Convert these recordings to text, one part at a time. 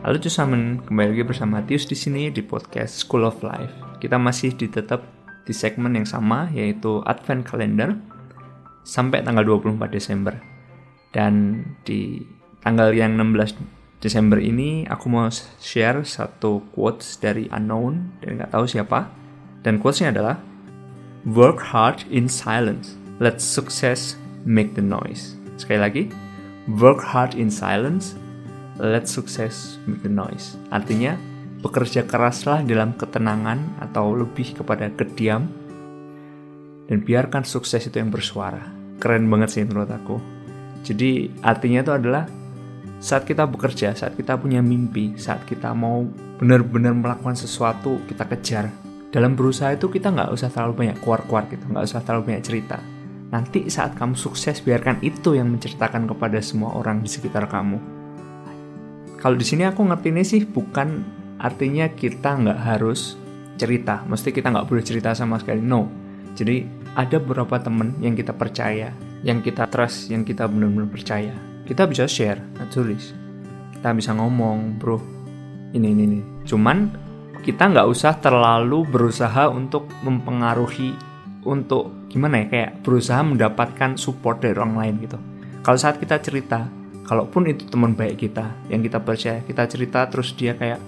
Halo cusamen, kembali lagi bersama Tius di sini di podcast School of Life. Kita masih ditetap di segmen yang sama yaitu Advent Calendar sampai tanggal 24 Desember. Dan di tanggal yang 16 Desember ini aku mau share satu quotes dari unknown dan nggak tahu siapa. Dan quotesnya adalah Work hard in silence. Let success make the noise. Sekali lagi, work hard in silence. Let success make the noise. Artinya, bekerja keraslah dalam ketenangan atau lebih kepada kediam dan biarkan sukses itu yang bersuara. Keren banget sih menurut aku. Jadi artinya itu adalah saat kita bekerja, saat kita punya mimpi, saat kita mau benar-benar melakukan sesuatu, kita kejar. Dalam berusaha itu kita nggak usah terlalu banyak keluar-keluar gitu, nggak usah terlalu banyak cerita. Nanti saat kamu sukses, biarkan itu yang menceritakan kepada semua orang di sekitar kamu. Kalau di sini aku ngerti ini sih bukan artinya kita nggak harus cerita, mesti kita nggak boleh cerita sama sekali. No, jadi ada beberapa temen yang kita percaya, yang kita trust, yang kita benar-benar percaya. Kita bisa share, tulis. Kita bisa ngomong, bro, ini, ini, ini. Cuman kita nggak usah terlalu berusaha untuk mempengaruhi untuk gimana ya kayak berusaha mendapatkan support dari orang lain gitu. Kalau saat kita cerita, kalaupun itu teman baik kita yang kita percaya, kita cerita terus dia kayak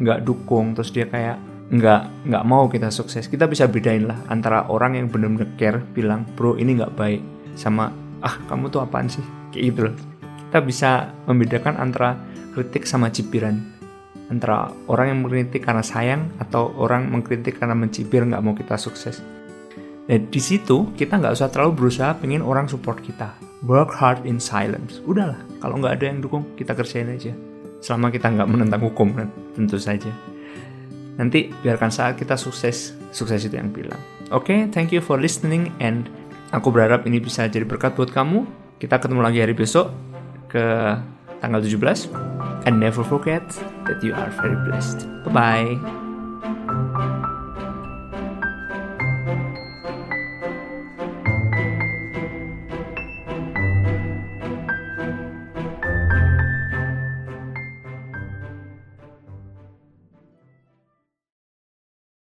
nggak dukung, terus dia kayak nggak nggak mau kita sukses, kita bisa bedain lah antara orang yang benar-benar care bilang bro ini nggak baik sama ah kamu tuh apaan sih kayak gitu loh. Kita bisa membedakan antara kritik sama cibiran antara orang yang mengkritik karena sayang atau orang mengkritik karena mencibir nggak mau kita sukses. Dan di situ kita nggak usah terlalu berusaha pengen orang support kita. Work hard in silence. Udahlah, kalau nggak ada yang dukung kita kerjain aja. Selama kita nggak menentang hukum, kan? tentu saja. Nanti biarkan saat kita sukses, sukses itu yang bilang. Oke, okay, thank you for listening and aku berharap ini bisa jadi berkat buat kamu. Kita ketemu lagi hari besok ke tanggal 17 and never forget that you are very blessed. Bye bye.